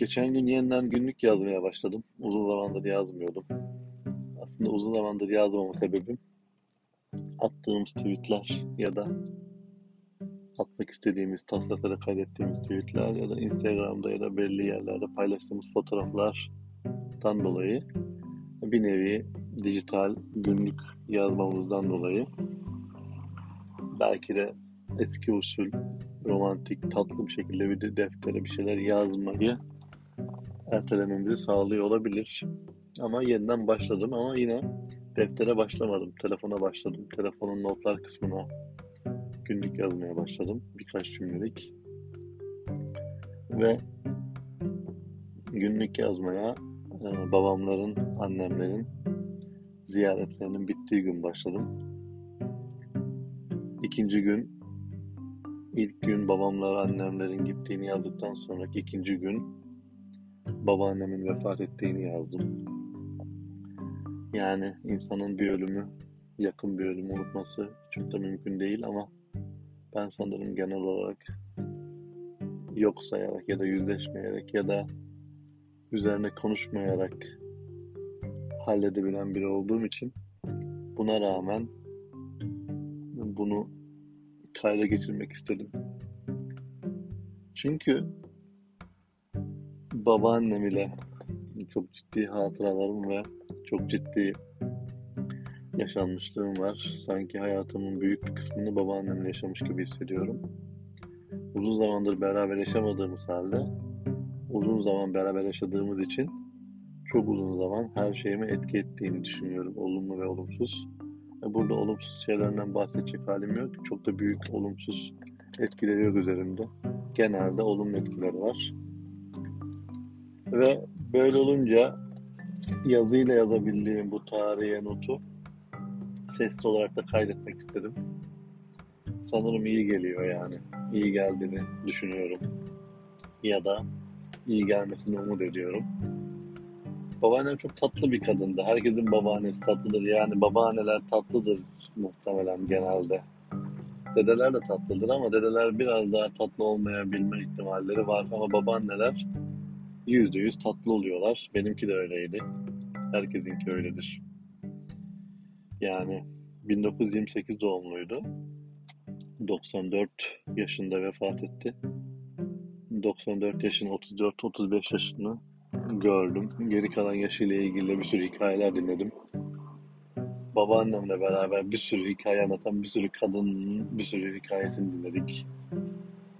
Geçen gün yeniden günlük yazmaya başladım. Uzun zamandır yazmıyordum. Aslında uzun zamandır yazmamın sebebim attığımız tweetler ya da atmak istediğimiz, taslaklara kaydettiğimiz tweetler ya da Instagram'da ya da belli yerlerde paylaştığımız fotoğraflardan dolayı bir nevi dijital günlük yazmamızdan dolayı belki de eski usul romantik, tatlı bir şekilde bir deftere bir şeyler yazmayı ertelememizi sağlıyor olabilir. Ama yeniden başladım ama yine deftere başlamadım. Telefona başladım. Telefonun notlar kısmına günlük yazmaya başladım. Birkaç cümlelik. Ve günlük yazmaya e, babamların, annemlerin ziyaretlerinin bittiği gün başladım. İkinci gün, ilk gün babamlar, annemlerin gittiğini yazdıktan sonraki ikinci gün babaannemin vefat ettiğini yazdım. Yani insanın bir ölümü, yakın bir ölümü unutması çok da mümkün değil ama ben sanırım genel olarak yok sayarak ya da yüzleşmeyerek ya da üzerine konuşmayarak halledebilen biri olduğum için buna rağmen bunu kayda geçirmek istedim. Çünkü babaannem ile çok ciddi hatıralarım ve çok ciddi yaşanmışlığım var. Sanki hayatımın büyük bir kısmını babaannemle yaşamış gibi hissediyorum. Uzun zamandır beraber yaşamadığımız halde uzun zaman beraber yaşadığımız için çok uzun zaman her şeyime etki ettiğini düşünüyorum. Olumlu ve olumsuz. Burada olumsuz şeylerden bahsedecek halim yok. Çok da büyük olumsuz etkileri yok üzerimde. Genelde olumlu etkileri var. Ve böyle olunca yazıyla yazabildiğim bu tarihe notu sesli olarak da kaydetmek istedim. Sanırım iyi geliyor yani. İyi geldiğini düşünüyorum. Ya da iyi gelmesini umut ediyorum. Babaannem çok tatlı bir kadındı. Herkesin babaannesi tatlıdır. Yani babaanneler tatlıdır muhtemelen genelde. Dedeler de tatlıdır ama dedeler biraz daha tatlı olmayabilme ihtimalleri var. Ama babaanneler yüzde yüz tatlı oluyorlar. Benimki de öyleydi. Herkesinki öyledir. Yani 1928 doğumluydu. 94 yaşında vefat etti. 94 yaşın 34-35 yaşını gördüm. Geri kalan yaşıyla ilgili bir sürü hikayeler dinledim. Babaannemle beraber bir sürü hikaye anlatan bir sürü kadının bir sürü hikayesini dinledik.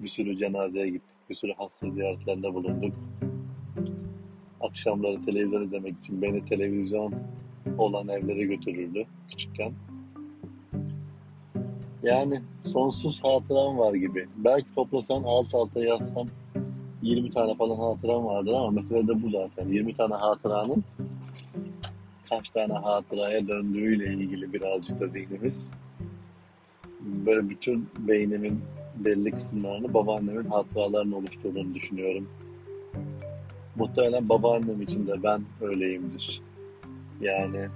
Bir sürü cenazeye gittik. Bir sürü hasta ziyaretlerinde bulunduk. Akşamları televizyon izlemek için beni televizyon olan evlere götürürdü küçükken. Yani sonsuz hatıram var gibi. Belki toplasan alt alta yazsam 20 tane falan hatıram vardır ama mesele de bu zaten. 20 tane hatıranın kaç tane hatıraya döndüğüyle ilgili birazcık da zihnimiz. Böyle bütün beynimin belli kısımlarını babaannemin hatıralarını oluşturduğunu düşünüyorum. Muhtemelen babaannem için de ben öyleyimdir. Yani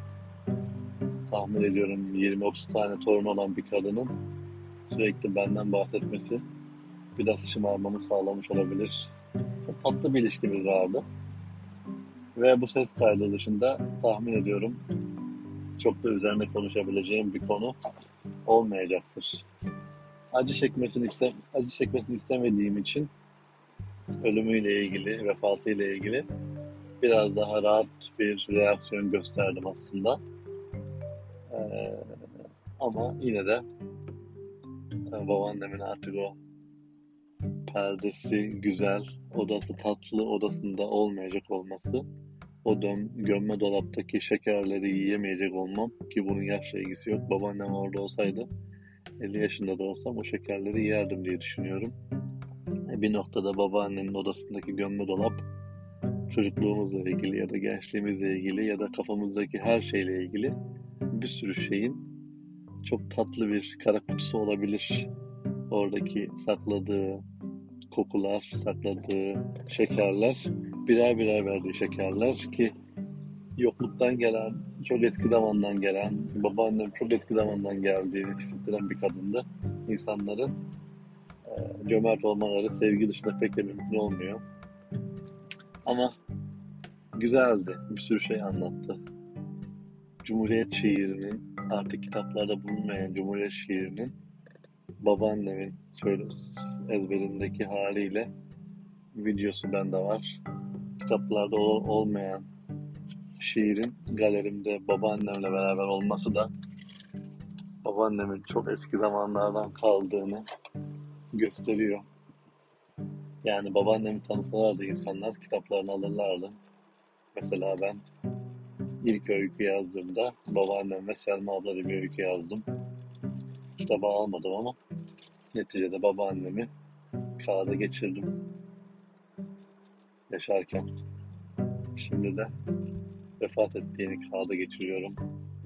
tahmin ediyorum 20-30 tane torun olan bir kadının sürekli benden bahsetmesi biraz şımarmamı sağlamış olabilir. Çok tatlı bir ilişkimiz vardı. Ve bu ses kaydı dışında tahmin ediyorum çok da üzerine konuşabileceğim bir konu olmayacaktır. Acı çekmesini iste acı çekmesini istemediğim için ölümüyle ilgili, vefatıyla ilgili biraz daha rahat bir reaksiyon gösterdim aslında. Ee, ama yine de e, babaannemin artık o perdesi güzel, odası tatlı odasında olmayacak olması, o dön, gömme dolaptaki şekerleri yiyemeyecek olmam ki bunun yaşla ilgisi yok. Babaannem orada olsaydı 50 yaşında da olsam o şekerleri yerdim diye düşünüyorum. E, bir noktada babaannenin odasındaki gömme dolap çocukluğumuzla ilgili ya da gençliğimizle ilgili ya da kafamızdaki her şeyle ilgili bir sürü şeyin çok tatlı bir kara kutusu olabilir. Oradaki sakladığı kokular, sakladığı şekerler, birer birer verdiği şekerler ki yokluktan gelen, çok eski zamandan gelen, babaannem çok eski zamandan geldiğini hissettiren bir kadındı. İnsanların cömert olmaları sevgi dışında pek de mümkün olmuyor. Ama güzeldi. Bir sürü şey anlattı. Cumhuriyet şiirinin artık kitaplarda bulunmayan Cumhuriyet şiirinin babaannemin şöyle ezberindeki haliyle videosu bende var. Kitaplarda ol- olmayan şiirin galerimde babaannemle beraber olması da babaannemin çok eski zamanlardan kaldığını gösteriyor. Yani babaannemi tanısalardı insanlar kitaplarını alırlardı. Mesela ben ilk öykü yazdığımda babaannem ve Selma abla diye bir öykü yazdım. Kitabı almadım ama neticede babaannemi kağıda geçirdim yaşarken. Şimdi de vefat ettiğini kağıda geçiriyorum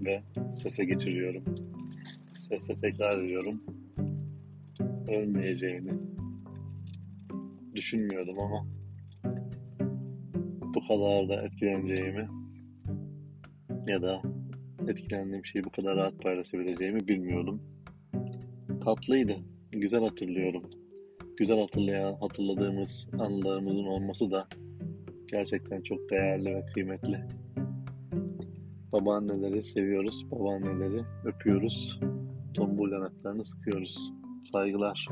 ve sese geçiriyorum. Sese tekrar ediyorum. Ölmeyeceğini düşünmüyordum ama bu kadar da etkileneceğimi ya da etkilendiğim şeyi bu kadar rahat paylaşabileceğimi bilmiyordum. Tatlıydı. Güzel hatırlıyorum. Güzel hatırlayan, hatırladığımız anılarımızın olması da gerçekten çok değerli ve kıymetli. Babaanneleri seviyoruz. Babaanneleri öpüyoruz. Tombul yanaklarını sıkıyoruz. Saygılar.